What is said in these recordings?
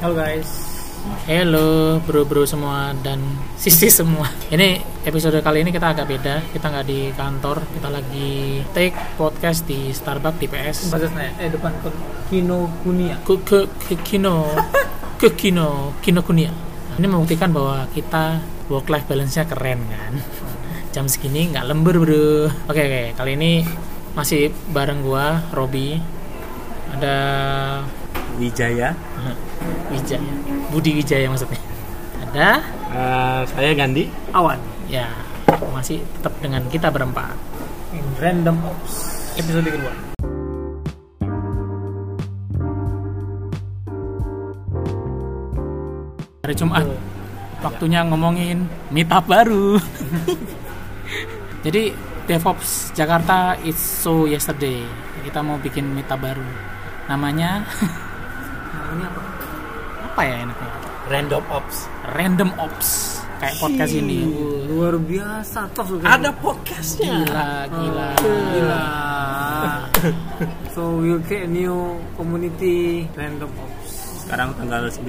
Halo guys. Hello bro-bro semua dan sisi semua. Ini episode kali ini kita agak beda. Kita nggak di kantor Kita lagi take podcast di Starbucks di PS Batasnya eh depan ke Kino Kunia. Ke, ke, ke Kino. Ke Kino. Kino Kunia. Ini membuktikan bahwa kita work life balance-nya keren kan? Jam segini nggak lembur bro. Oke oke. Kali ini masih bareng gua Robi. Ada Wijaya. Wijaya Budi Wijaya maksudnya Ada Eh, saya Gandhi. Awan. ya masih tetap dengan kita berempat In Random Ops. Episode kedua. hari Jumat waktunya ngomongin meetup baru jadi DevOps Jakarta it's so yesterday kita mau bikin meetup baru namanya Namanya apa? apa ya enaknya Random Ops. Random Ops kayak podcast ini luar biasa toh. Ada podcastnya. gila gila Gila. so we'll create a new community Random Ops. Sekarang tanggal 9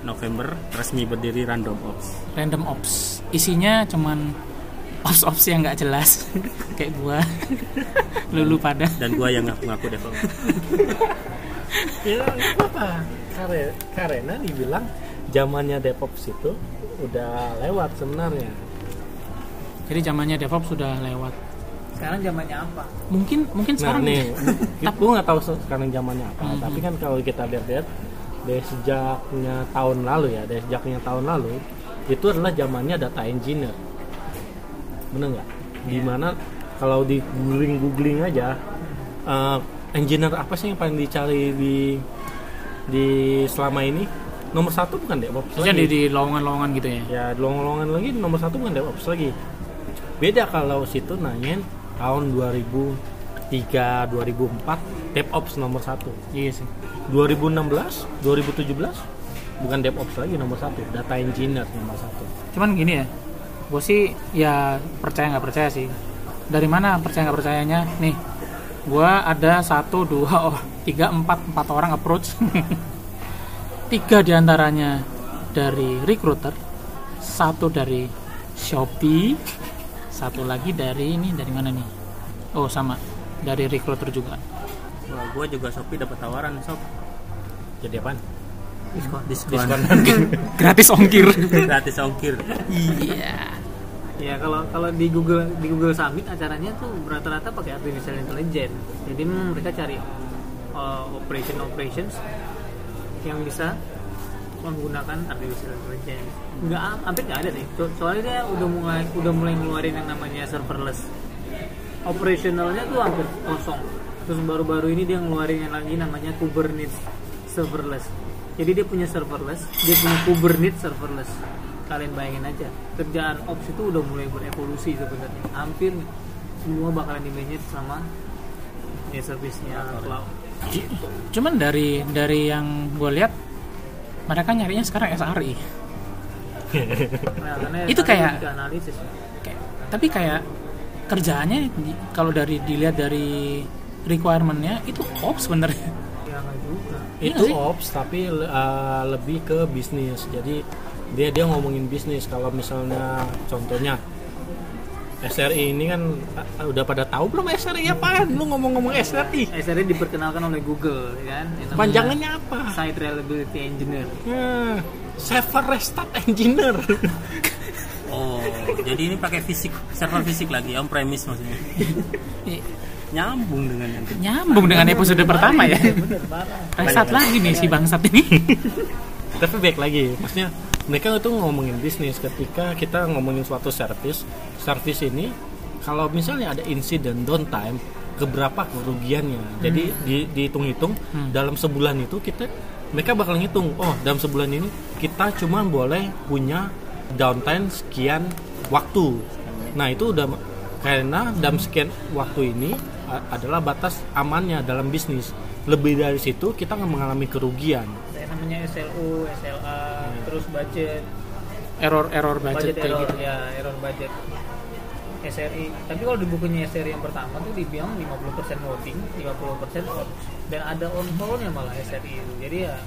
November resmi berdiri Random Ops. Random Ops isinya cuman ops-ops yang nggak jelas kayak gua lulu pada Dan gua yang ngaku-ngaku developer. ya nggak apa karena karena dibilang zamannya DevOps itu udah lewat sebenarnya. Jadi zamannya DevOps sudah lewat. Sekarang zamannya apa? mungkin mungkin nah sekarang nih. gue nggak tahu se- sekarang zamannya apa Mhm. tapi kan kalau kita lihat-lihat dari sejaknya tahun lalu ya dari sejaknya tahun lalu itu adalah zamannya data engineer. Bener nggak? Di mana kalau di googling googling aja eh, engineer apa sih yang paling dicari di di selama ini? Nomor satu bukan DevOps Maksudnya lagi. di, di lowongan-lowongan gitu ya? Ya lowongan lagi nomor satu bukan DevOps lagi. Beda kalau situ nanyain tahun 2003 2004 DevOps nomor satu. Iya sih. 2016 2017 bukan DevOps lagi nomor satu. Data engineer nomor satu. Cuman gini ya gue sih ya percaya nggak percaya sih. Dari mana percaya nggak percayanya? Nih gue ada satu dua oh tiga empat empat orang approach tiga di antaranya dari recruiter satu dari shopee satu lagi dari ini dari mana nih oh sama dari recruiter juga Wah, gua juga Shopee dapat tawaran, Sob. jadi apa Diskon. Diskon. gratis ongkir Gratis ongkir. iya Ya kalau kalau di Google di Google Summit acaranya tuh rata-rata pakai artificial intelligence. Jadi mereka cari uh, operation operations yang bisa menggunakan artificial intelligence. Enggak hampir nggak ada. So- Soalnya dia udah mulai udah mulai ngeluarin yang namanya serverless. Operationalnya tuh hampir kosong. Terus baru-baru ini dia ngeluarin yang lagi namanya Kubernetes serverless. Jadi dia punya serverless, dia punya Kubernetes serverless. Kalian bayangin aja, kerjaan ops itu udah mulai berevolusi sebenarnya. Hampir semua bakalan di manage sama ya service-nya cloud. cuman dari dari yang gue lihat mereka nyarinya sekarang SRI Nah, Itu kayak- analisis. Kayak- tapi kayak kerjaannya kalau dari dilihat dari requirementnya itu ops sebenarnya Ya. Iya itu ops tapi uh, lebih ke bisnis jadi dia dia ngomongin bisnis. Kalau misalnya contohnya SRI ini kan uh, udah pada tahu belum SRI apaan? Lu ngomong-ngomong SRI SRE diperkenalkan oleh Google, ya kan? Panjangannya apa? Site Reliability Engineer. Hmm, server restart engineer. Oh, jadi ini pakai fisik, server fisik lagi, on premise maksudnya. I- Nyambung dengan yang nyambung dengan episode pertama ya? Bener resat lagi. nih si bangsat ini. Tapi baik lagi maksudnya mereka itu ngomongin bisnis ketika kita ngomongin suatu service. Service ini kalau misalnya ada insiden downtime keberapa kerugiannya? Jadi di- dihitung-hitung Hmm. dalam sebulan itu kita mereka bakal ngitung oh dalam sebulan ini kita cuma boleh punya downtime sekian waktu. Nah itu udah karena dalam sekian waktu ini adalah batas amannya dalam bisnis. Lebih dari situ kita mengalami kerugian Namanya SLU, SLA, terus budget, error error budget, budget, kayak error, gitu ya error budget. SRI. Tapi kalau di bukunya SRI yang pertama tuh dibilang 50% voting, 50% on dan ada on call-nya malah SRI itu. Jadi ya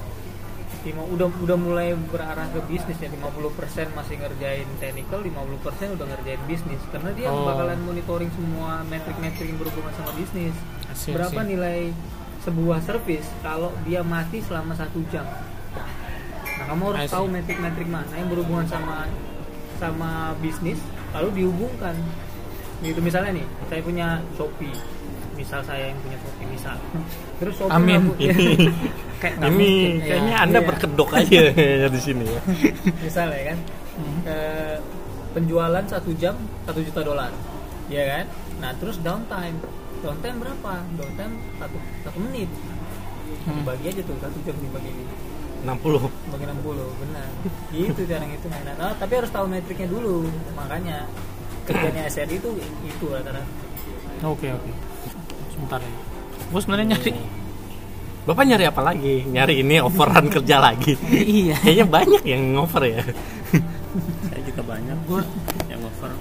lima- udah udah mulai berarah ke bisnis ya 50% masih ngerjain technical 50% udah ngerjain bisnis karena dia Oh. bakalan monitoring semua metrik-metrik yang berhubungan sama bisnis I berapa see. nilai sebuah service kalau dia mati selama satu jam. Nah kamu harus tahu metrik-metrik mana yang berhubungan sama sama bisnis lalu dihubungkan. Gitu misalnya nih saya punya Shopee. Misal saya yang punya Shopee misal. Terus Shopee Amin. ngaku- kayak ini mungkin. kayaknya Iya. anda Iya. berkedok aja di sini ya. Misalnya kan? Hmm. eh, penjualan satu jam satu juta dolar. Ya kan? Nah terus downtime downtime berapa? Downtime satu satu menit. Hmm. bagi aja tuh satu jam dibagi 60 bagi 60 benar. Gitu cara ngitungnya nah, nah, tapi harus tahu metriknya dulu. Makanya kerjanya SRI itu itu rata-rata. Oke oke. Sebentar ya. Gue sebenarnya nyari Bapak nyari apa lagi? Nyari ini overan kerja lagi. iya. Kayaknya banyak yang over ya. saya juga banyak yang offer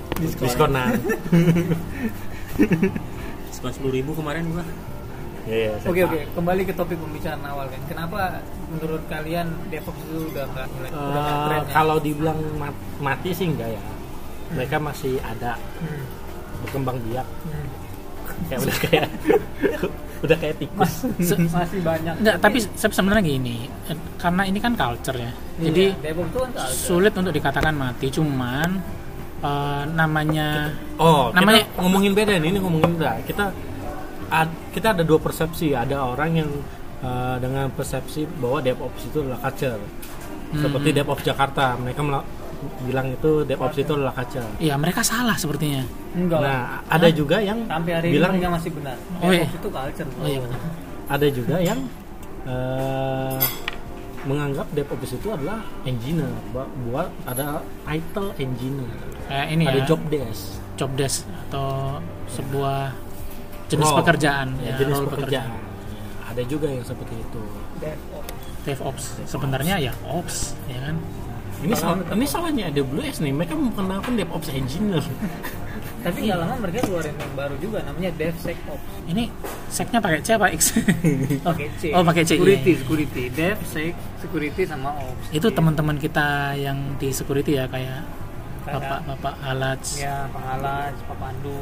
Diskonan. diskon sepuluh ribu kemarin gua Iya, iya, saya Oke paham. oke kembali ke topik pembicaraan awal kan kenapa menurut kalian DevOps itu udah nggak mulai udah nggak Eh, tren ya? kalau dibilang mat- mati sih enggak ya. Mereka masih ada Hmm, berkembang biak. hmm. Kayak udah kayak udah kayak tikus. Se- masih banyak Enggak, tapi se- sebenarnya gini, eh, karena ini kan culture ya. Jadi Iya, DevOps itu kan culture. sulit untuk dikatakan mati, cuman eh, namanya Oh, Namanya- kita ngomongin beda nih, ini ngomongin beda. Kita ad- kita ada dua persepsi. Ada orang yang uh, dengan persepsi bahwa DevOps itu adalah culture. Hmm. Seperti DevOps Jakarta, mereka bilang itu DevOps itu adalah culture. ya mereka salah sepertinya. enggak lah. Nah, ada juga yang sampai hari bilang ini mereka masih benar Oh, iya. Itu culture bro. Oh iya benar. ada juga yang uh, menganggap DevOps itu adalah engineer, buat ada title engineer, Kayak ini ada ya, job desk, job desk atau sebuah jenis Role. pekerjaan, ya, ya, jenis role pekerjaan. Ya, ada juga yang seperti itu. DevOps DevOps. Sebenarnya ya ops, ya kan? Ini salah, ini salahnya AWS nih. Mereka memperkenalkan DevOps engineer. tapi nggak lama mereka keluarin yang baru juga namanya DevSecOps Ini seknya pakai C apa X? pakai C Oh, pakai C, security iya. security DevSec security sama Ops Itu teman-teman kita yang di security ya kayak Kayak- Bapak-bapak Alats. ya Pak Alas Pak Pandu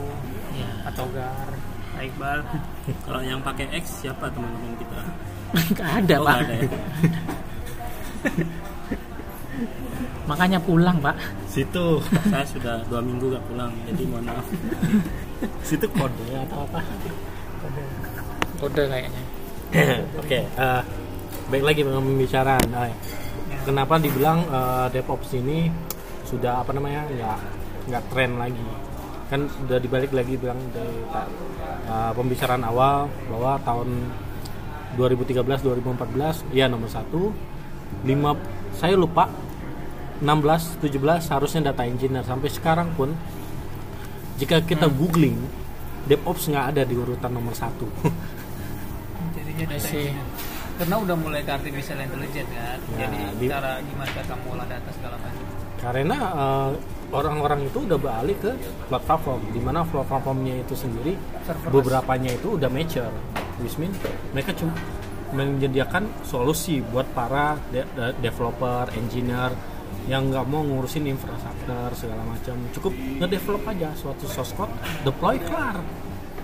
Ya. Pak Togar Pak Iqbal kalau yang pakai X siapa teman-teman kita Nggak ada, Oh, Pak. ada ya? Makanya pulang, Pak. Situ, saya sudah dua minggu gak pulang jadi mohon maaf situ kode atau apa? Kode kayaknya. Oke, eh, baik lagi dengan pembicaraan. Eh, kenapa dibilang eh, DevOps ini sudah apa namanya nggak nggak tren lagi? Kan udah dibalik lagi bilang dari eh, pembicaraan awal bahwa tahun 2013-2014 ya nomor satu lima saya lupa 16 17 harusnya data engineer. Sampai sekarang pun jika kita googling DevOps nggak ada di urutan nomor satu. Jadinya data karena udah mulai ke artificial intelligence kan Ya, jadi di- cara gimana cara kamu olah data segala macam. Karena eh, orang-orang itu udah beralih ke platform di mana platformnya itu sendiri Serverless. beberapanya itu udah mature. Which mean mereka cuma menyediakan solusi buat para de- de- developer, engineer yang nggak mau ngurusin infrastruktur segala macam cukup ngedevelop aja suatu source code deploy kelar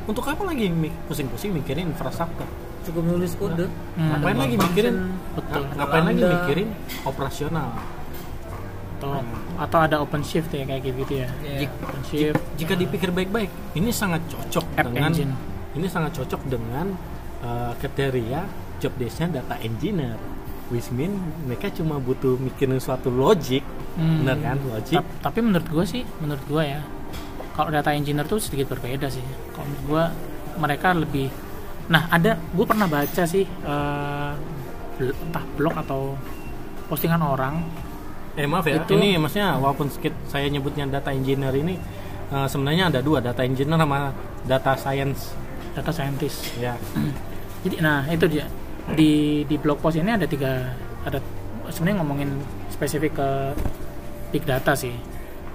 untuk apa lagi pusing-pusing mikirin infrastruktur cukup nulis kode Hmm. ngapain lagi mikirin Betul. nga- ngapain lagi mikirin operasional Atau atau ada OpenShift ya kayak gitu ya. Iya. OpenShift. jika dipikir baik-baik ini sangat cocok App dengan engine. ini sangat cocok dengan uh, kriteria job desk-nya data engineer which mean mereka cuma butuh mikirin suatu logic Hmm. benar kan logic Ta- tapi menurut gue sih, menurut gue ya, kalau data engineer tuh sedikit berbeda sih. Kalau menurut gue mereka lebih, nah ada, gue pernah baca sih, bl- entah blog atau postingan orang, eh maaf ya itu- ini maksudnya walaupun sedikit saya nyebutnya data engineer ini uh, sebenarnya ada dua data engineer sama data science data scientist. ya Jadi, nah itu dia di di blog post ini ada tiga, ada sebenarnya ngomongin spesifik ke big data sih.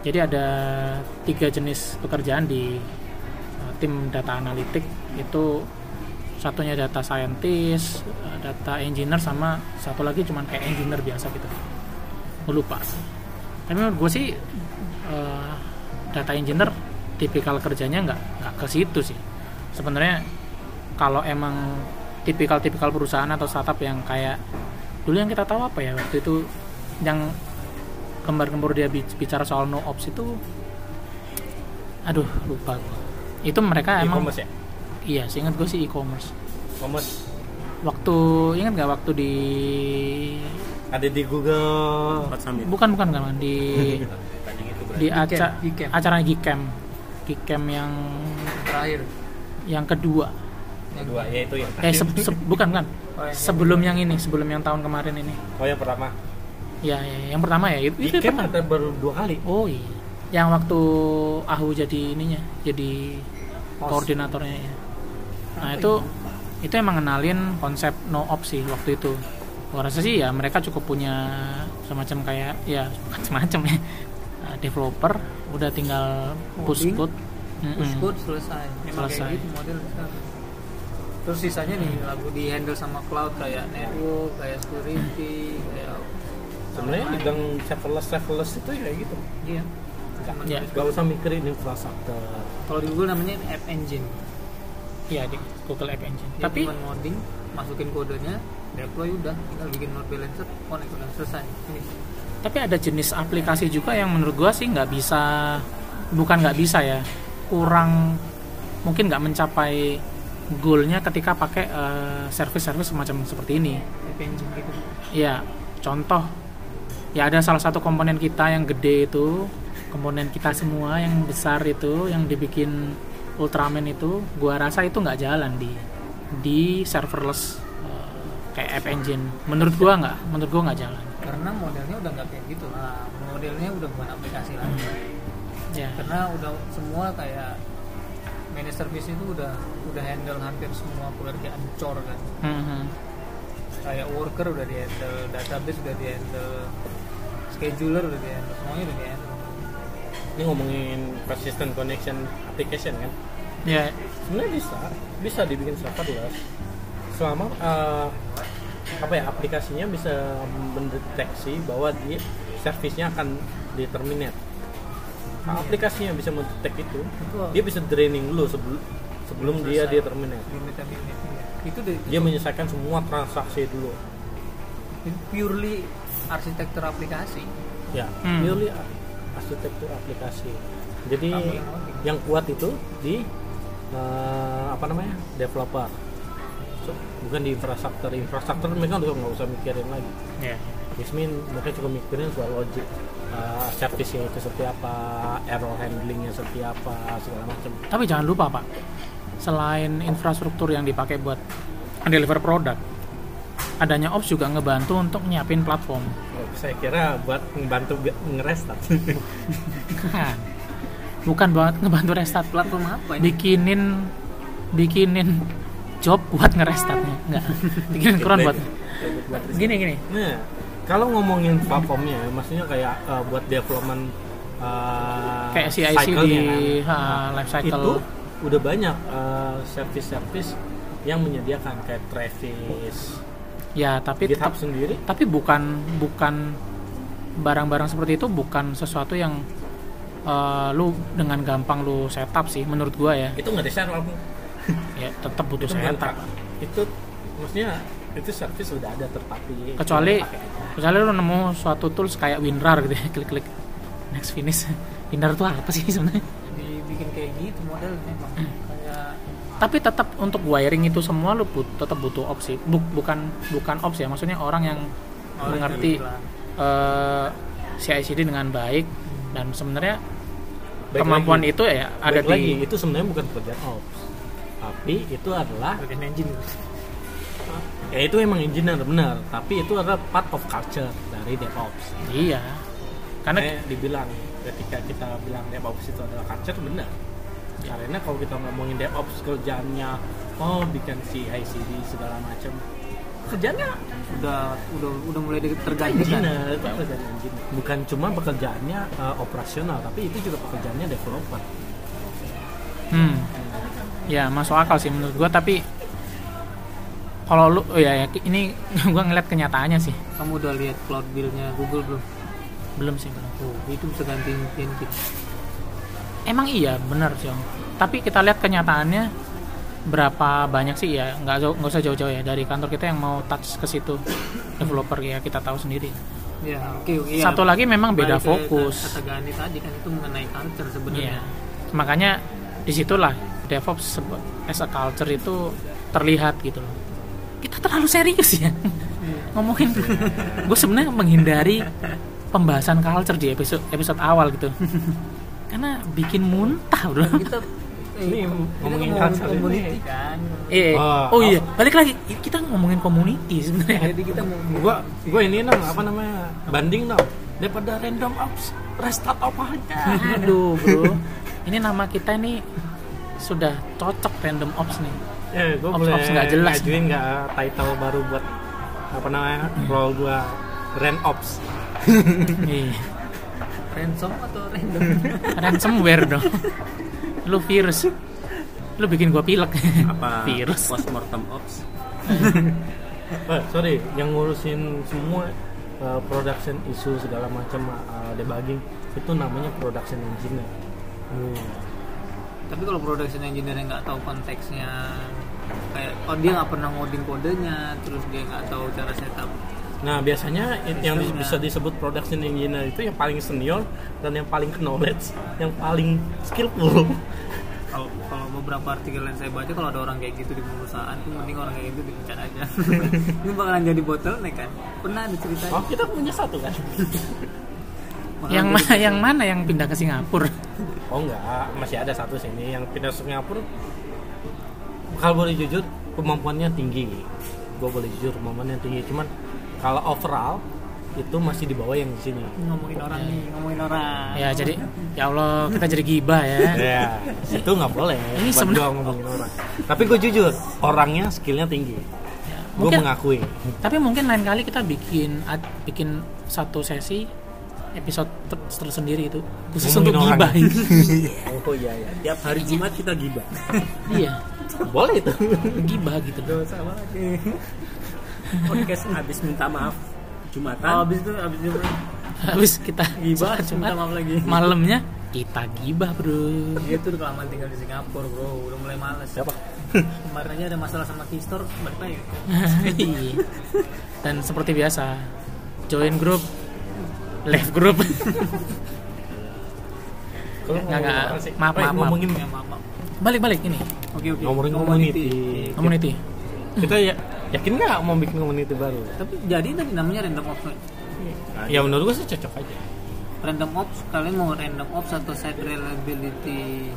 Jadi ada tiga jenis pekerjaan di uh, tim data analitik. Itu satunya data scientist eh, data engineer sama satu lagi cuman kayak engineer biasa gitu. Lupa. Tapi menurut gue sih eh, data engineer tipikal kerjanya nggak nggak ke situ sih. Sebenarnya kalau emang tipikal-tipikal perusahaan atau startup yang kayak dulu yang kita tahu apa ya waktu itu yang kembar-kembur dia bic- bicara soal no ops itu aduh lupa gua. itu mereka emang e-commerce ya? Iya seingat gue sih e-commerce. E-commerce? Waktu ingat nggak waktu di ada di Google bukan bukan bukan di di Geekem, aca Geekem. acara Geekem Geekem yang terakhir. yang kedua kedua ya itu yang eh se- se- bukan bukan. Oh, yang- sebelum yang ini sebelum yang tahun kemarin ini. Oh yang pertama. Ya, ya yang pertama ya itu, itu Geekem pertama. ada baru dua kali. Oh iya. Yang waktu Ahu jadi ininya jadi Host. koordinatornya ya. Nah Apa itu itu emang ngenalin konsep no ops sih waktu itu. Gua rasa sih ya mereka cukup punya semacam kayak ya semacam ya. Uh, developer udah tinggal push code. Push code selesai. Selesai. kayak gitu model. Terus sisanya nih lagu di handle sama cloud kayak network kayak security kayak sebenarnya bidang serverless serverless itu ya gitu. Iya. Ya. gak usah mikirin infrastruktur. Kalau di Google namanya app engine. Iya di Google App Engine. Dia tapi modding masukin kodenya deploy udah tinggal bikin load balancer connect udah selesai. Tapi ada jenis aplikasi juga yang menurut gua sih nggak bisa bukan nggak bisa ya kurang mungkin nggak mencapai goalnya ketika pakai eh, service-service semacam seperti ini. Engine gitu. Ya contoh ya ada salah satu komponen kita yang gede itu komponen kita semua yang besar itu yang dibikin Ultraman itu gua rasa itu nggak jalan di di serverless eh, kayak App Engine. Menurut gua nggak menurut gua nggak jalan. Karena modelnya udah nggak kayak gitu. Lah modelnya udah bukan aplikasi lagi. Ya. Karena udah semua kayak managed service itu udah udah handle hampir semua pekerjaan cor kan. Mhm. kayak worker udah di handle database udah di handle scheduler udah di handle semuanya udah di handle. Ini ngomongin persistent connection application kan? Ya. Sebenarnya bisa bisa dibikin serverless. Selama eh, apa ya aplikasinya bisa mendeteksi bahwa dia servisnya akan di terminate. Nah, aplikasinya bisa mendetek itu. Itu- dia bisa draining dulu sebelum sebelum dia Selesai. dia terminate limit itu dari dia menyelesaikan semua transaksi dulu. Itu purely arsitektur aplikasi. Ya Hmm. purely ar- arsitektur aplikasi. Jadi yang kuat itu di eh, apa namanya developer. So, bukan di infrastruktur. Infrastruktur mereka udah nggak usah mikirin lagi. Ya. Which mean mereka juga mikirin soal logic uh, service-nya itu seperti apa error handlingnya seperti apa segala macam. Tapi jangan lupa pak selain infrastruktur yang dipakai buat deliver produk adanya ops juga ngebantu untuk nyiapin platform. Oh, saya kira buat membantu bi- ngerestart. Kan. bukan banget ngebantu restart platform apa ini? Bikinin bikinin job buat ngerestartnya. Enggak bikinin cron buat gini gini. Nah kalau ngomongin platformnya maksudnya kayak uh, buat development uh, kayak CICD cycle-nya kan. ha, life cycle. itu udah banyak uh, service-service yang menyediakan kayak Travis, ya tapi GitHub tetap sendiri. tapi bukan bukan barang-barang seperti itu bukan sesuatu yang eh, lu dengan gampang lu setup sih menurut gua ya. Itu nggak di-share langsung ya tetap butuh itu setup. itu maksudnya itu service udah ada terpati. Kecuali kecuali lu nemu suatu tools kayak WinRAR gitu ya klik-klik. Next finish. WinRAR itu apa sih sebenarnya? Dibikin kayak gitu model memang. Hmm. kayak tapi tetap untuk wiring itu semua lu but, tetap butuh opsi Buk- bukan bukan ops ya maksudnya orang yang orang mengerti bilang, eh CI/CD dengan baik dan sebenarnya Baik kemampuan lagi. itu ya ada di lagi. Itu sebenarnya bukan pekerjaan ops. Tapi itu adalah bagian engine ya itu emang engineer benar tapi itu adalah part of culture dari DevOps. Iya. Karena Karena dibilang ketika kita bilang DevOps itu adalah culture benar karena kalau kita ngomongin DevOps kerjaannya oh bikin CI/CD segala macam kerjanya udah udah udah mulai tergantikan engineer itu pekerjaan engineer. Bukan cuma pekerjaannya uh, operasional tapi itu juga pekerjaannya developer. Hmm, ya masuk akal sih menurut gua. Tapi kalau lu oh ya, ya ini gua ngeliat kenyataannya sih. Kamu udah lihat cloud bill-nya Google belum? Belum sih belum. Oh itu bisa gantiin Jenkins emang iya benar sih Om. tapi kita lihat kenyataannya berapa banyak sih ya nggak jauh nggak usah jauh-jauh ya dari kantor kita yang mau touch ke situ. Developer ya kita tahu sendiri. Ya oke oke iya. satu lagi memang beda Balik ke fokus. kata Gani tadi kan itu mengenai culture sebenarnya. Iya. makanya di situlah DevOps as a culture itu terlihat gitu loh kita terlalu serius ya. Ngomongin. Gue sebenarnya menghindari pembahasan culture di episode episode awal gitu. Karena bikin muntah bro. Kita Ini ngomongin culture ini. community kan eh Oh, oh, iya balik lagi. Kita ngomongin community sebenarnya. Jadi kita mau gua gua ini dong apa namanya banding dong daripada random ops restart apa aja. Aduh bro. Ini nama kita ini sudah cocok random ops nih eh gua Ops- boleh ops nggak jelas. ngajuin nggak title baru buat apa namanya role gua rand ops. Iya. ransom atau random? Ransomware dong. Lu virus. Lu bikin gua pilek. Apa virus. postmortem ops? Eh, sorry yang ngurusin semua uh, production isu segala macam uh, debugging itu namanya production engineer tapi kalau production engineer yang nggak tahu konteksnya kayak oh dia nggak pernah ngoding kodenya terus dia nggak tahu cara setup Nah biasanya it- yang Sistemnya. bisa disebut production engineer itu yang paling senior dan yang paling knowledge, yang paling skillful. kalau kalau beberapa artikel yang saya baca kalau ada orang kayak gitu di perusahaan tuh mending orang kayak gitu dipecat aja ini bakalan jadi bottleneck kan pernah ada ceritanya Oh kita punya satu kan? Yang bottleneck. yang mana yang pindah ke Singapura Oh enggak, masih ada satu sini yang pindah ke Singapura. Kalau boleh jujur kemampuannya tinggi. Gue boleh jujur kemampuannya tinggi. Cuman kalau overall itu masih di bawah yang di sini. ngomongin orang nih ngomongin orang ya jadi ya Allah kita jadi gibah ya Ya, itu nggak boleh. Ini sebenarnya- ngomongin orang. Tapi gue jujur, orangnya skillnya tinggi. Ya, Gue mengakui. tapi mungkin lain kali kita bikin bikin satu sesi episode ter- tersendiri itu khusus Ngomongin untuk gibah. Oh iya ya. tiap hari Jumat kita gibah. Iya. Boleh itu. gibah gitu. Dosa lagi podcast habis minta maaf Jumatan. Oh, abis itu abis itu. Habis kita gibah minta Jumat, maaf lagi. malamnya kita gibah bro. Dia tuh udah kelamaan tinggal di Singapura bro. Udah mulai males. Siapa? kemarin aja ada masalah sama Kistor balik lagi. Iya. dan seperti biasa join grup left grup Kalau Nggak, nggak. Maaf, maaf, maaf. ngomongin ya maaf maaf balik balik ini oke oke Ngomongin community. community kita ya yakin nggak mau bikin community baru? tapi jadi tadi namanya random ops Ya menurut gue sih cocok aja. random ops kalian mau random ops atau site reliability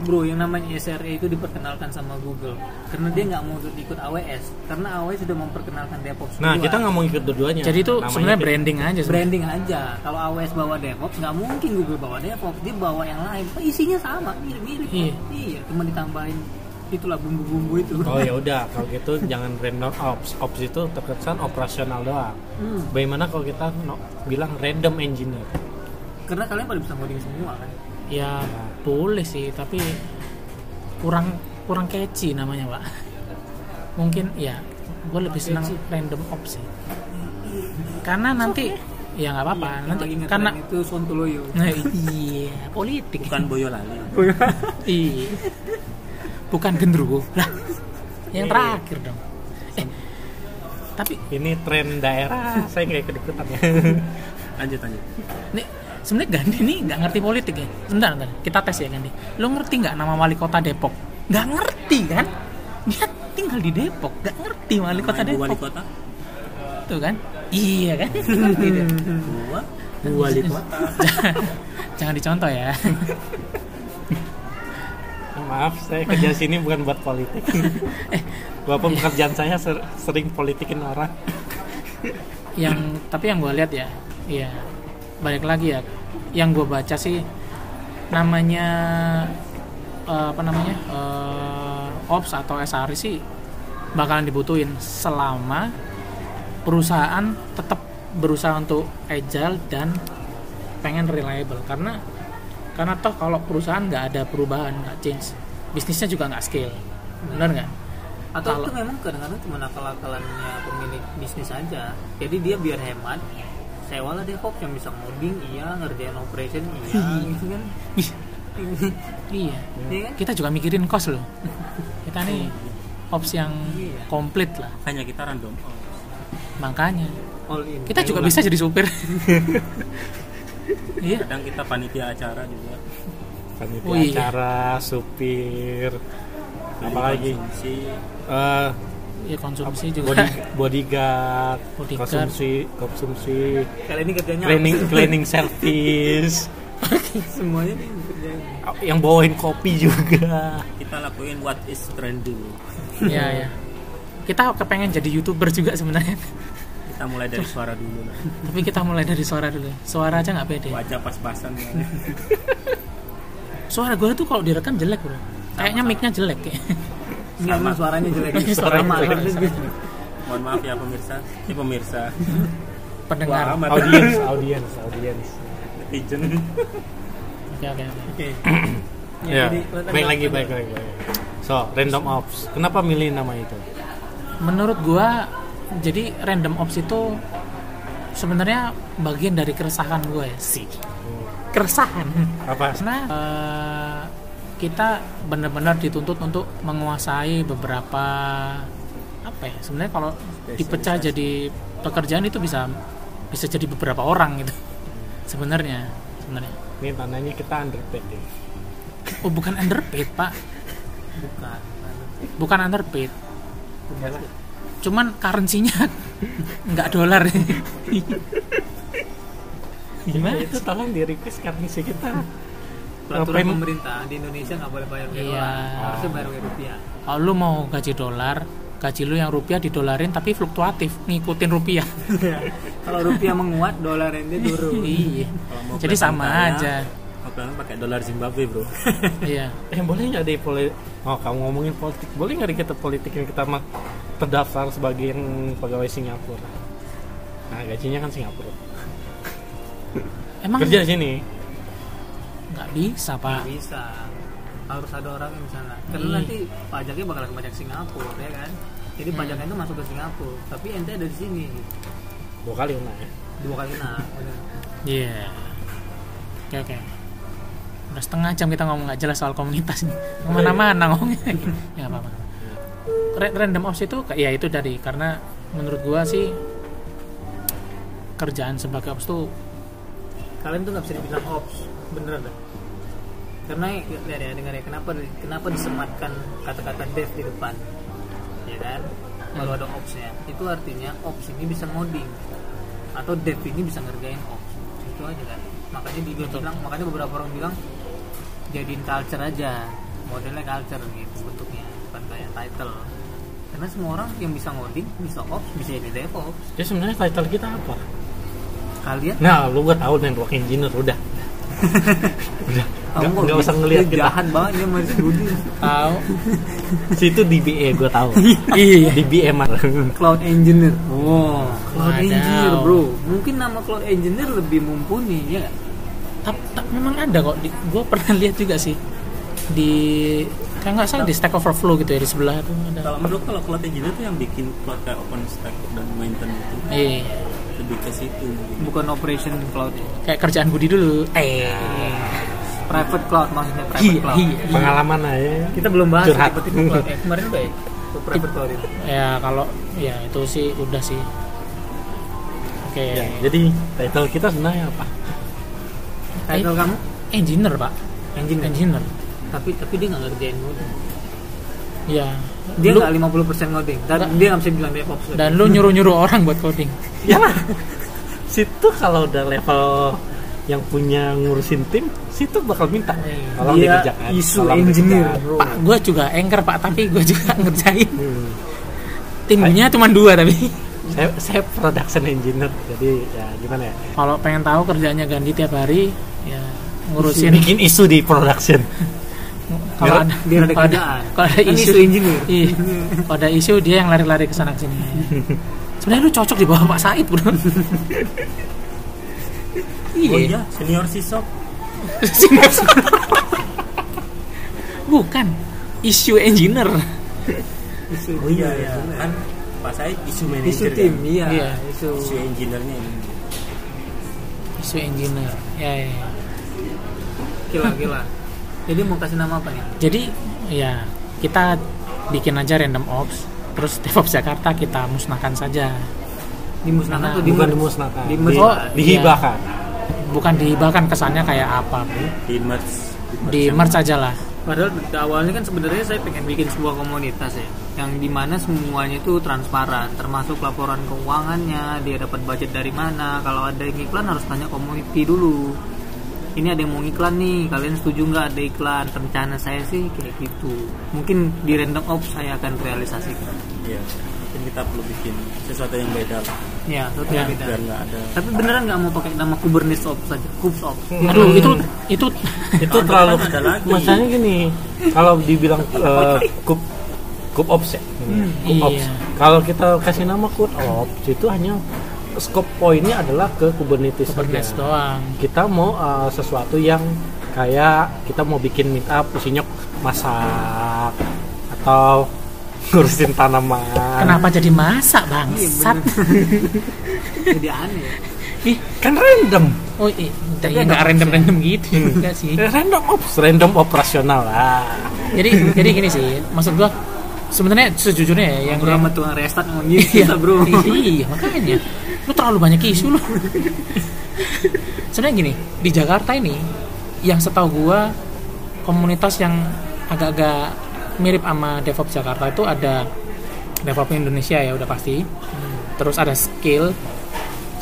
bro yang namanya SRE itu diperkenalkan sama Google karena dia nggak mau ikut AWS karena AWS sudah memperkenalkan DevOps Nah kita nggak mau ikut dua-duanya. jadi itu Namanya sebenarnya branding aja sebenarnya. branding aja kalau AWS bawa DevOps nggak mungkin Google bawa DevOps dia bawa yang lain Oh, isinya sama mirip-mirip Iya. iya cuma ditambahin itulah bumbu-bumbu itu Oh ya udah kalau gitu jangan random ops. Ops itu terkesan operasional doang. Hmm. Bagaimana kalau kita no- bilang random engineer? karena kalian pada bisa coding semua kan ya boleh sih tapi kurang kurang catchy namanya pak. Mungkin ya gue lebih senang random ops sih. Karena nanti ya? nggak apa-apa. Yang nanti karena itu Sontoloyo nah, iya politik. Bukan Boyolali iya. Bukan gendruwo. Lah yang Iya. terakhir dong. Eh tapi Ini tren daerah. saya nggak ikut ikutan ya. lanjut lanjut. Nih sebenarnya Gandhi nih nggak ngerti politik ya. Sebentar, sebentar kita tes ya Gandhi. Lo ngerti nggak nama wali kota Depok? Nggak ngerti kan? Dia tinggal di Depok. Nggak ngerti wali kota Depok wali kota? Tuh kan? Iya kan? Ngerti gua wali kota. Jangan dicontoh ya. Maaf, saya kerja sini bukan buat politik. Bapak pekerjaan saya ser- sering politikin orang. yang tapi yang gue lihat ya ya balik lagi ya. Yang gue baca sih namanya eh, apa namanya eh, ops atau SRE sih bakalan dibutuhin selama perusahaan tetap berusaha untuk agile dan pengen reliable. Karena karena toh kalau perusahaan nggak ada perubahan nggak change bisnisnya juga nggak scale. Benar nggak? Atau Kalau- itu memang kadang-kadang cuma akal-akalannya pemilik bisnis aja. Jadi dia biar hemat sewa lah DevOps yang bisa ngoding iya ngerjain operation iya gitu kan. Ih, iya. Iya. Kan? kita juga mikirin cost loh. Kita nih ops yang Iya. komplit lah. Hanya kita random. Oh. makanya. All in. Kita juga bisa jadi supir. Iya. Kadang kita panitia acara juga. Panitia Oh, iya. acara supir. Apalagi? konsumsi. Iya, Eh, ya konsumsi juga. Body, bodyguard, Bodyguard. konsumsi konsumsi. Kali ini kerjanya cleaning cleaning service. Semuanya nih kerjanya yang bawain kopi juga. Kita lakuin what is trending. Iya ya kita kepengen jadi youtuber juga sebenarnya. Kita mulai dari suara dulu lah. Tapi kita mulai dari suara dulu. Suara aja nggak pede. Wajah pas-pasan ya. suara gue tuh kalau direkam jelek bro. Kayaknya mic-nya jelek kayak Enggak, emang suaranya jelek. Suaranya Sama, jelek. mohon maaf ya pemirsa. Ini pemirsa. Pendengar. Wah, audiens audiens audiens. Netizen. Oke oke oke. Oke. ya jadi, baik lagi baik lagi baik lagi. so random ops. Kenapa milih nama itu? Menurut gua jadi random ops itu sebenarnya bagian dari keresahan gue sih keresahan. Apa? Karena eh, kita benar-benar dituntut untuk menguasai beberapa apa ya sebenarnya kalau dipecah jadi pekerjaan itu bisa bisa jadi beberapa orang gitu. Sebenarnya sebenarnya. Ini tandanya kita underpaid ya? Oh bukan underpaid pak. Bukan bukan underpaid. Cuman currency-nya nggak dolar. Gimana? Itu tolong di request sih kita peraturan Ngapain? pemerintah di Indonesia nggak boleh bayar pakai Iya. dolar harusnya bayar pakai rupiah. Kalau lu mau gaji dolar gaji lu yang rupiah didolarin tapi fluktuatif ngikutin rupiah. Kalau rupiah menguat dolar dia turun. Iya. Kalau jadi sama kaya, aja. kelihatan pakai dolar Zimbabwe bro. Iya. Eh boleh nggak di poli oh kamu ngomongin politik boleh nggak kita politik yang kita mah terdaftar sebagai yang pegawai Singapura? Nah gajinya kan Singapura. Emang kerja di sini nggak bisa pak. Nggak bisa. Harus ada orang yang sana karena Iya. nanti pajaknya bakal ke pajak Singapura ya kan? Jadi Hmm. pajaknya itu masuk ke Singapura. Tapi ente ada di sini. Dua kali kena ya? Dua kali kena iya. Oke oke. Udah setengah jam kita ngomong nggak jelas soal komunitas nih ke mana-mana ngomongnya. Ya apa apa Ra- random ops itu kayak- ya itu dari karena menurut gua sih kerjaan sebagai ops tuh kalian tuh nggak bisa dibilang ops. Bener dah karena ya, ya dengar ya kenapa kenapa disematkan kata-kata dev di depan? Ya kan? Kalau ada opsnya. Itu artinya ops ini bisa ngoding. Atau dev ini bisa ngerjain ops. Itu aja kan? Makanya dia bilang makanya beberapa orang bilang jadiin culture aja. Modelnya culture gitu bentuknya. Bukan kayak title. Karena semua orang yang bisa ngoding bisa ops bisa jadi DevOps jadi sebenarnya title kita apa? Kalian? Nah lu gua tahu network engineer udah. Udah nggak kok nggak usah ngelihat kita. Jahat banget dia masih Budi. Tahu. Situ DBA gua tahu. Iya. DBA mah cloud engineer. Oh cloud Wadaw. engineer bro. Mungkin nama cloud engineer lebih mumpuni ya tapi memang ada kok. Di, gue pernah lihat juga sih. Di kayak nggak salah di Stack Overflow gitu ya di sebelah tuh ada. Kalau menurut kalau cloud engineer itu yang bikin cloud kayak OpenStack dan maintenance itu eh lebih ke situ. Bukan operation cloud kayak kerjaan Budi dulu. Eh private cloud maksudnya private iya cloud. iya. Pengalaman aja kita belum bahas Curhat. cloud eh, kemarin udah ya? Private cloud itu. ya kalau ya itu sih udah sih. Oke. Ya, jadi title kita sebenarnya apa? Title Eh. kamu? Engineer pak. Engineer. Engineer. Tapi tapi dia nggak ngerjain ngoding ya. Dia lu, nggak 50% ngoding dan Nggak. dia nggak bisa bilang DevOps dan lu nyuruh nyuruh orang buat coding. Ya. Lah situ kalau udah level yang punya ngurusin tim situ bakal minta. Tolong dia dikerjakan isu tolong engineer dikerjakan. pak gue juga anchor pak tapi gue juga ngerjain. Hmm. timnya cuma dua tapi. Saya saya production engineer jadi ya gimana ya? Kalau pengen tahu kerjanya ganti tiap hari ya ngurusin. Bikin isu di production. Kalau ada biar ada kalau kerjaan. kalau ada Kan isu, isu engineer. Iya. kalau ada isu dia yang lari-lari ke sana ke sini. Sebenarnya lu cocok di bawah Pak Said bro oh iya senior sisop bukan. Isu engineer. Isu oh iya iya, ya kan pas saya isu isu manajer tim kan? iya, Iya. isu. Isu engineer-nya ini. Isu engineer. Ya, ya, ya. gila gila. Jadi mau kasih nama apa nih? Jadi ya kita bikin aja random ops terus DevOps Jakarta kita musnahkan saja. Dimusnahkan Nah, tuh bukan di dimusnahkan di- Di- oh, dihibahkan bukan dihibahkan kesannya kayak apa bro di merge di merge aja lah Padahal awalnya kan sebenarnya saya pengen bikin sebuah komunitas ya, yang di mana semuanya itu transparan, termasuk laporan keuangannya, dia dapat budget dari mana. Kalau ada yang iklan harus tanya community dulu. Ini ada yang mau iklan nih, kalian setuju nggak ada iklan? Rencana saya sih kayak gitu. Mungkin di random ops saya akan realisasikan. iya mungkin kita perlu bikin sesuatu yang beda lah Ya, itu Ya, beda. biar nggak ada Tapi beneran nggak mau pakai nama Kubernetes ops saja, Kubes ops. aduh itu itu itu terlalu ada lagi. masalahnya gini kalau dibilang uh, kub kub ops ya kub iya. ops kalau kita kasih nama kub ops itu hanya scope poinnya adalah ke Kubernetes, Kubernetes saja. doang kita mau uh, sesuatu yang kayak kita mau bikin meet up isinya masak atau ngurusin tanaman. Kenapa jadi masak Iya, bangsat Jadi aneh. ih. Kan random. Oh iya. Tapi ya ada nggak random random gitu enggak sih. Eh, random ops random operasional lah. Jadi jadi gini sih maksud gua sebenarnya sejujurnya ya yang sama tukang restart ngomong gitu, iya. Bro. iya makanya. Lu terlalu banyak isu lu. Sebenarnya gini di Jakarta ini yang setahu gua komunitas yang agak-agak mirip sama DevOps Jakarta itu ada DevOps Indonesia ya udah pasti terus ada skill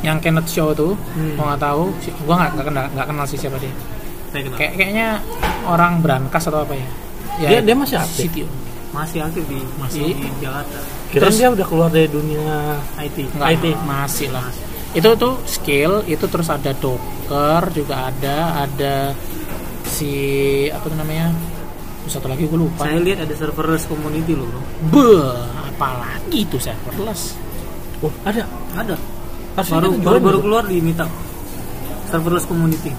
yang Kenneth Show tuh gua nggak tahu gua nggak nggak kenal nggak kenal sih siapa dia Saya kenal. kayak kayaknya orang berangkas atau apa ya ya Dia- dia masih aktif? CTO. masih aktif di Masih. di Jakarta. kira Terus- dia udah keluar dari dunia IT. Enggak, IT. masih lah itu tuh skill itu terus ada docker juga ada ada si apa tuh namanya satu lagi gue lupa Saya lihat ada serverless community loh, bro. Beuh, apalagi itu serverless oh ada Ada. Harusnya Baru baru, baru keluar di Meetup. Serverless community.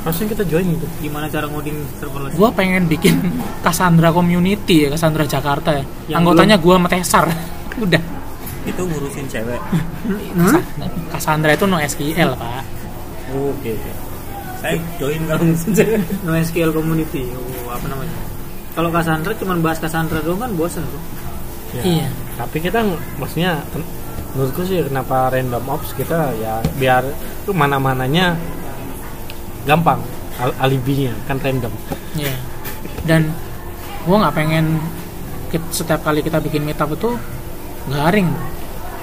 harusnya kita join itu Gimana cara ngoding serverless? gue pengen bikin Cassandra community ya Cassandra Jakarta ya Yang anggotanya gue sama Tesar udah itu ngurusin cewek Hmm? Cassandra itu no SQL pak oke oke saya join kalau cewek NoSQL community. Oh, apa namanya? Kalau Cassandra cuma bahas Cassandra doang kan bosen, bro. Ya, Iya. tapi kita maksudnya menurutku sih kenapa random ops kita ya biar itu mana mananya gampang al- alibinya kan random Iya. Dan gue nggak pengen setiap kali kita bikin meetup itu garing,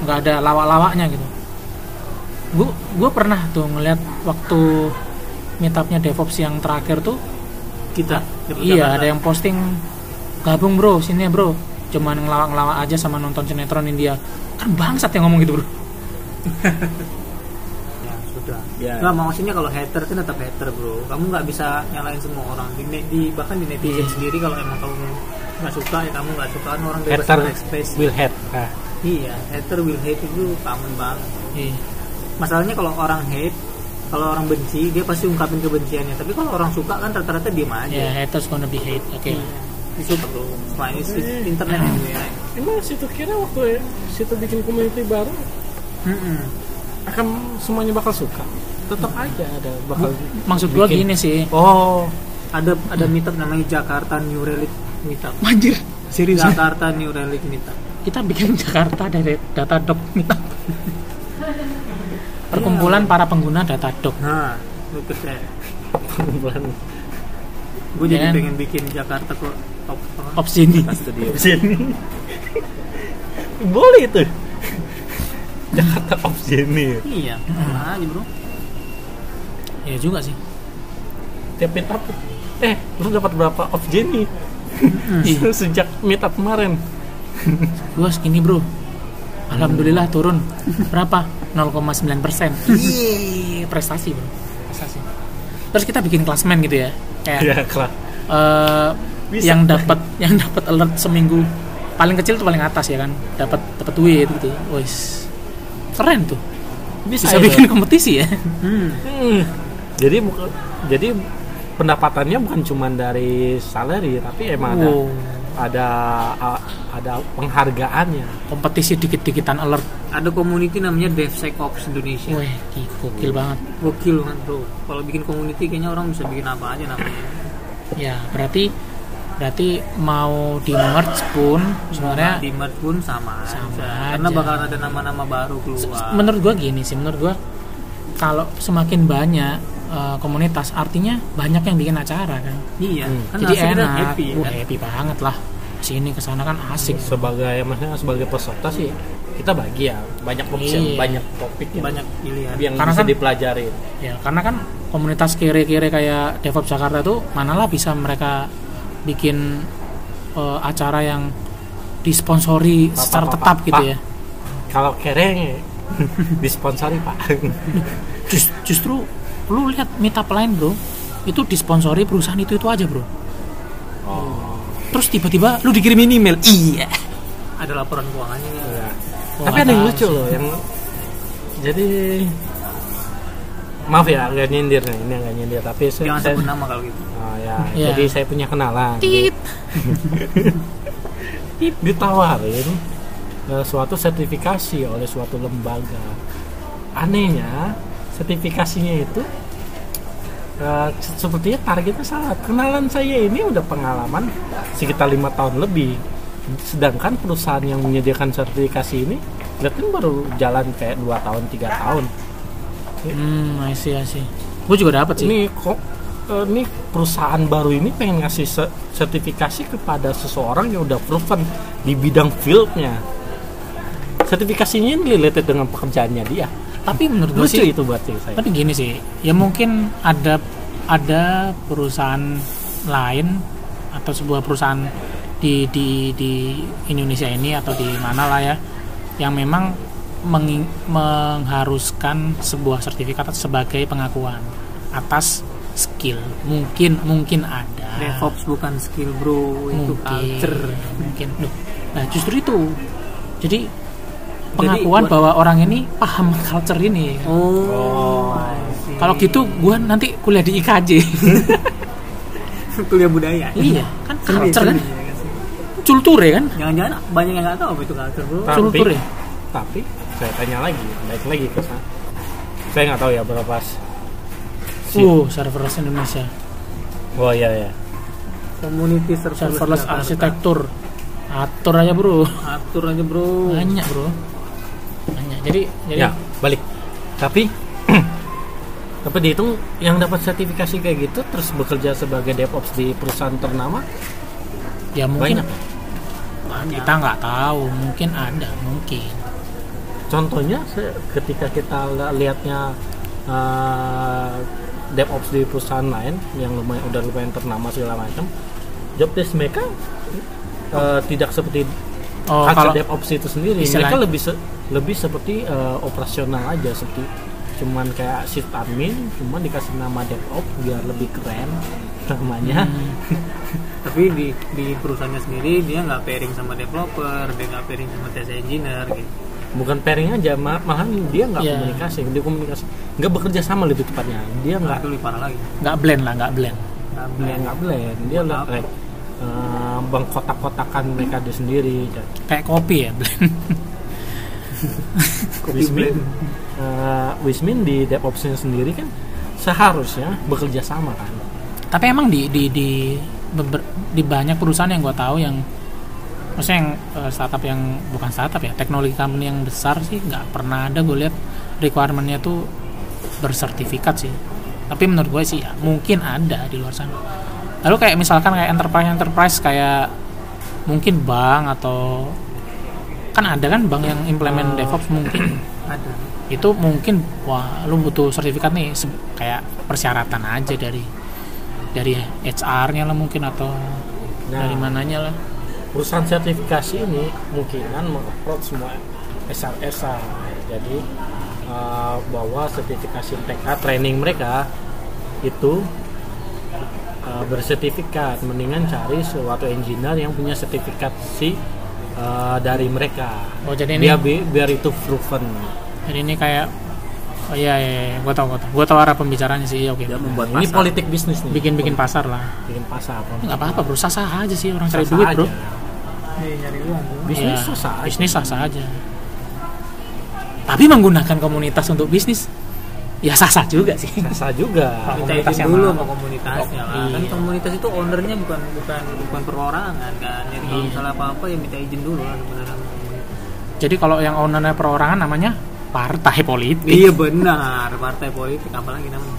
nggak ada lawak-lawaknya gitu. Gue gue pernah tuh ngeliat waktu meetupnya DevOps yang terakhir tuh, Kita. Iya ada yang posting gabung bro, sini ya bro, cuman ngelawak-ngelawak aja sama nonton sinetron India. Kan bangsat yang ngomong gitu bro. Ya, sudah. Ya. Nggak, maksudnya kalau hater kan tetap hater, bro. Kamu nggak bisa nyalain semua orang. Di, di bahkan di netizen Iya. sendiri kalau emang kamu nggak suka ya kamu nggak suka kan orang bebas hater berekspresi. will hate nah, Iya, hater will hate itu common banget. Iya. Masalahnya kalau orang hate, kalau orang benci dia pasti ungkapin kebenciannya. Tapi kalau orang suka kan rata-rata diem aja. Ya haters gonna be hate. Oke. Iya. Disuka bro. Semua ini sih internet right? emang situ kira waktu situ bikin community baru Mm-mm. akan semuanya bakal suka tetap aja ada bakal Maksud gua bikin. gini sih. oh Ada ada meetup namanya Jakarta New Relic Meetup. Anjir, serius. Jakarta New Relic Meetup. kita bikin Jakarta dari Datadog Meetup. Perkumpulan para pengguna Datadog. Nah, lu keren. bulan Gue jadi Ya kan? pengen bikin Jakarta kok top apa? Opsi ini. pas studio sini boleh itu Jakarta ops ini Iya, nah, aja bro. Ya juga sih. tiap meet up eh lu dapat berapa off Jenny Iya. sejak meet up kemarin Gua segini bro. Alhamdulillah turun berapa? 0,9 persen. Prestasi bro. Prestasi. Terus kita bikin klasmen gitu ya. Kayak ya kelas eh, Bisa. yang dapat yang dapat alert seminggu paling kecil tuh paling atas ya kan dapat dapat duit gitu wis keren tuh bisa, Bisa bikin itu. kompetisi ya Hmm. Hmm. jadi bukan jadi pendapatannya bukan cuma dari salary tapi emang Wow. ada a- ada penghargaannya. Kompetisi dikit-dikitan alert. Ada community namanya DevSecOps Indonesia. Gi- gokil banget. Gokil kan bro. Kalau bikin community kayaknya orang bisa bikin apa aja namanya. Ya berarti berarti mau di merge pun sebenarnya di merge pun sama, Sama aja. aja. karena bakalan ada nama-nama baru keluar. Menurut gua gini sih menurut gua kalau semakin banyak eh, komunitas. Artinya banyak yang bikin acara kan? Iya Hmm. kan jadi enak. happy ya kan? happy banget lah. Sini ke sana kan asik. Sebagai maksudnya sebagai peserta sih kita bagi ya banyak option Iya. banyak topik yang, banyak pilihan. yang Karena bisa kan- dipelajarin ya karena kan komunitas kiri-kiri kayak DevOps Jakarta tuh manalah bisa mereka bikin eh, acara yang disponsori Pak, secara Pak, tetap Pak, gitu Pak. ya. kalau kereng disponsori pak. Jus- justru lu lihat meetup lain bro. Itu disponsori perusahaan itu itu aja bro. Oh. Terus tiba-tiba lu dikirimin email. Iya. Ada laporan keuangannya. Iya. Oh, tapi ada yang lucu sih. loh yang jadi maaf ya nggak nyindir nih. Ini nggak nyindir tapi saya, jangan saya- sebut nama kalau gitu. Oh, ya. Iya. jadi saya punya kenalan. Tit. Ditawarin eh, suatu sertifikasi oleh suatu lembaga. Anehnya sertifikasinya itu se- sepertinya targetnya salah. Kenalan saya ini udah pengalaman sekitar lima tahun lebih. Sedangkan perusahaan yang menyediakan sertifikasi ini berarti baru jalan kayak dua tahun tiga tahun. Hmm I see, I see. gue juga dapet sih. Ini kok eh, ini perusahaan baru ini pengen ngasih se- sertifikasi kepada seseorang yang udah proven di bidang fieldnya. Sertifikasinya ini related dengan pekerjaannya dia tapi menurut gue sih itu buat saya tapi gini sih ya mungkin ada ada perusahaan lain atau sebuah perusahaan di di di Indonesia ini atau di mana lah ya yang memang menging- mengharuskan sebuah sertifikat sebagai pengakuan atas skill. Mungkin mungkin ada. DevOps bukan skill bro. Itu mungkin culture. mungkin. Nah justru itu. Jadi pengakuan buat- bahwa orang ini paham culture ini. Oh, see. kalau gitu gua nanti kuliah di IKJ kuliah budaya. Iya kan culture kan? ya kan culture kan? Jangan-jangan banyak yang nggak tahu apa itu culture bro. Tapi- culture ya? Tapi saya tanya lagi baik lagi ke sana. Saya nggak tahu ya berapa uh serverless Indonesia. Oh iya ya community serverless, serverless arsitektur. atur aja bro. Atur aja bro. Banyak bro jadi jadi ya balik. Tapi tapi dihitung yang dapat sertifikasi kayak gitu terus bekerja sebagai DevOps di perusahaan ternama? Ya mungkin banyak. Banyak. Kita nggak tahu. Mungkin ada mungkin. Contohnya ketika kita lihatnya uh, DevOps di perusahaan lain yang lumayan udah lumayan ternama segala macam job desk mereka uh, tidak seperti oh kalau DevOps itu sendiri. mereka lebih se- lebih seperti uh, operasional aja seperti cuman kayak shift admin cuman dikasih nama DevOps biar lebih keren namanya. Hmm. tapi di di perusahaannya sendiri dia nggak pairing sama developer dia nggak pairing sama test engineer gitu. Bukan pairing aja ma- malahan dia nggak Iya. komunikasi dia komunikasi nggak bekerja sama lebih tepatnya. Dia nggak nggak lebih parah lagi. Nggak blend lah nggak blend. Nggak blend. nggak blend. Dia lah kayak eh, bengkotak-kotakan mereka dia sendiri kayak kopi ya blend Wismin? Eh, Wismin di DevOps-nya sendiri kan seharusnya bekerja sama kan? Tapi emang di di di beber- di banyak perusahaan yang gue tahu yang maksudnya yang eh, startup yang bukan startup ya teknologi company yang besar sih nggak pernah ada gue lihat requirementnya tuh bersertifikat sih. Tapi menurut gue sih ya mungkin ada di luar sana. Lalu kayak misalkan kayak enterprise enterprise kayak mungkin bank atau kan ada kan bank yang implement DevOps mungkin. Ada. Itu mungkin wah lu butuh sertifikat nih se- kayak persyaratan aja dari dari HR-nya lah mungkin atau Nah. dari mananya lah. perusahaan sertifikasi ini mungkinan mengupload semua SRSA jadi eh, bahwa sertifikasi mereka training mereka itu eh, bersertifikat. Mendingan cari suatu engineer yang punya sertifikasi eh, dari mereka. Oh jadi ini biar bi- biar itu proven. Jadi ini kayak oh iya iya, iya. gue tau gue tau gue tau arah pembicaranya sih oke. Dia membuat ini pasar. politik bisnis nih. Bikin bikin pasar lah. Bikin pasar. Nggak apa-apa bro. Sah sah aja sih orang cari duit bro. aja. Iya, nyari uang bro. bisnis Ya, bisnis sah sah aja. Tapi menggunakan komunitas untuk bisnis ya sah sah juga sih. Susah juga. Komunitas izin yang dulu sama komunitasnya lah. Iya. kan komunitas itu ownernya bukan bukan bukan perorangan kan. Jadi kalau Iya. misalnya apa apa ya minta izin dulu lah jadi kalau yang ownernya perorangan namanya partai politik. Iya benar. Partai politik apalagi namanya.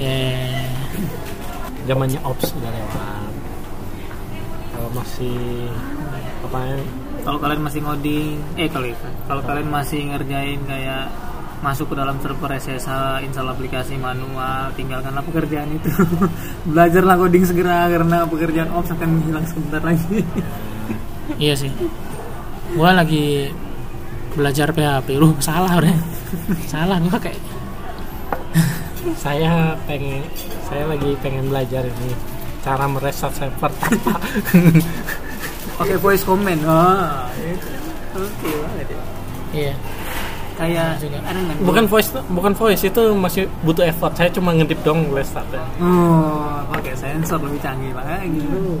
Ya, zamannya ops udah lewat. Kalau masih apa ya? Kalau kalian masih ngoding eh kalau kalau kalian masih ngerjain kayak masuk ke dalam server SSH install aplikasi manual tinggalkanlah pekerjaan itu. Belajarlah coding segera karena pekerjaan ops akan hilang sebentar lagi. Iya sih. Gua lagi belajar PHP lu salah udah salah gua kayak. Saya pengen saya lagi pengen belajar ini cara mereset server tanpa. Pakai voice comment oh itu oke banget ya. Iya kayak Juga. ada nggak bukan voice bukan voice itu masih butuh effort. Saya cuma ngedip dong restartnya oh pakai sensor lebih canggih lah gitu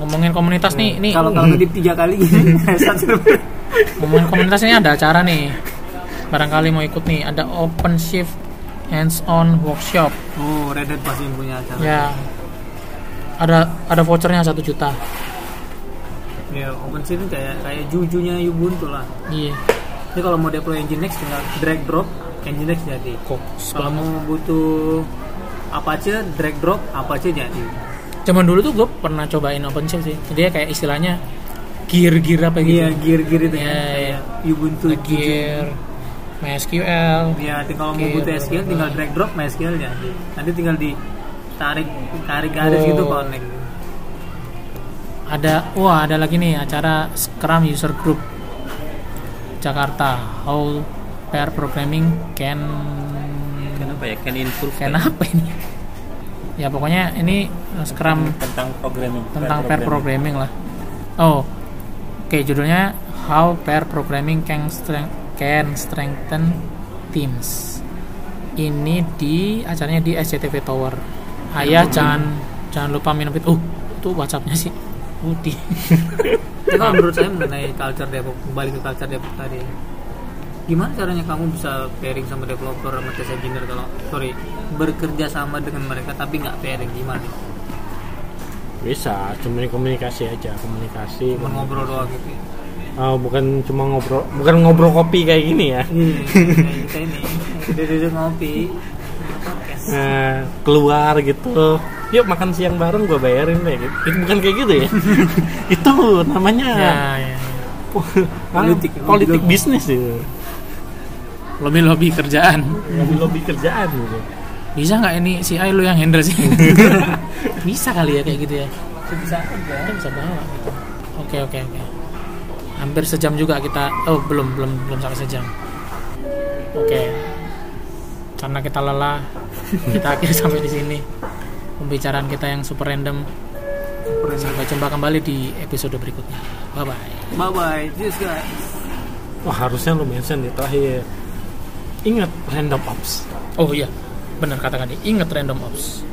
ngomongin komunitas nih ini kalau kalau ngedip tiga kali satu. Ngomongin komunitas ini ada acara nih. Barangkali mau ikut nih ada open shift hands on workshop. Oh Red Hat pasti punya acara. Ya. Ada ada vouchernya satu juta. Ya OpenShift itu kayak kayak jujunya Ubuntu lah. Iya Jadi kalau mau deploy Nginx tinggal drag drop Nginx jadi. kok Kalau mau butuh Apache drag drop Apache jadi. zaman dulu tuh gue pernah cobain OpenShift sih dia kayak istilahnya gear gear apa gitu Iya gear gear itu Iya, ya. iya. Kayak Ubuntu gear MySQL Ya, kalau mau butuh SQL tinggal drag drop MySQL jadi. Nanti tinggal di tarik tarik garis Oh. gitu connect. ada wah ada lagi nih acara Scrum User Group Jakarta. How Pair Programming Can Kenapa ya? Can improve Can apa ini? Ya pokoknya ini uh, Scrum tentang programming. tentang pair programming. lah. Oh oke judulnya How Pair Programming Can Strength Can Strengthen Teams. Ini di acaranya di SCTV Tower. Ayah jangan jangan lupa minum. Itu uh itu WhatsAppnya sih. Putih Tapi kalau menurut saya mengenai culture develop kembali ke culture develop tadi. Gimana caranya kamu bisa pairing sama developer sama test engineer kalau sorry bekerja sama dengan mereka tapi nggak pairing gimana? bisa cuma komunikasi aja komunikasi Cuma ngobrol doang gitu. ya. Oh, bukan cuma ngobrol bukan ngobrol kopi kayak gini ya Iya, kayak ini duduk-duduk ngopi podcast. Nah, keluar gitu yuk makan siang bareng gue bayarin deh. Gitu. itu bukan kayak gitu ya? Itu namanya ya, ya. politik Politik, politik lobby. bisnis itu lobby lobby kerjaan. Lobby lobby kerjaan gitu. Bisa nggak ini si Ai lu yang handle sih? Bisa kali ya kayak gitu ya? Bisa aja. kita bisa bawa gitu. oke oke oke. Hampir sejam juga kita oh belum belum belum sampai sejam. Oke. Karena kita lelah kita akhiri sampai di sini pembicaraan kita yang super random. Sampai jumpa kembali di episode berikutnya. Bye bye Bye bye, cheers guys. wah harusnya lo mention di terakhir. Ingat random ops. Oh iya. Benar katakan ingat random ops.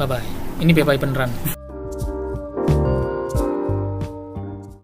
Bye bye ini bye bye beneran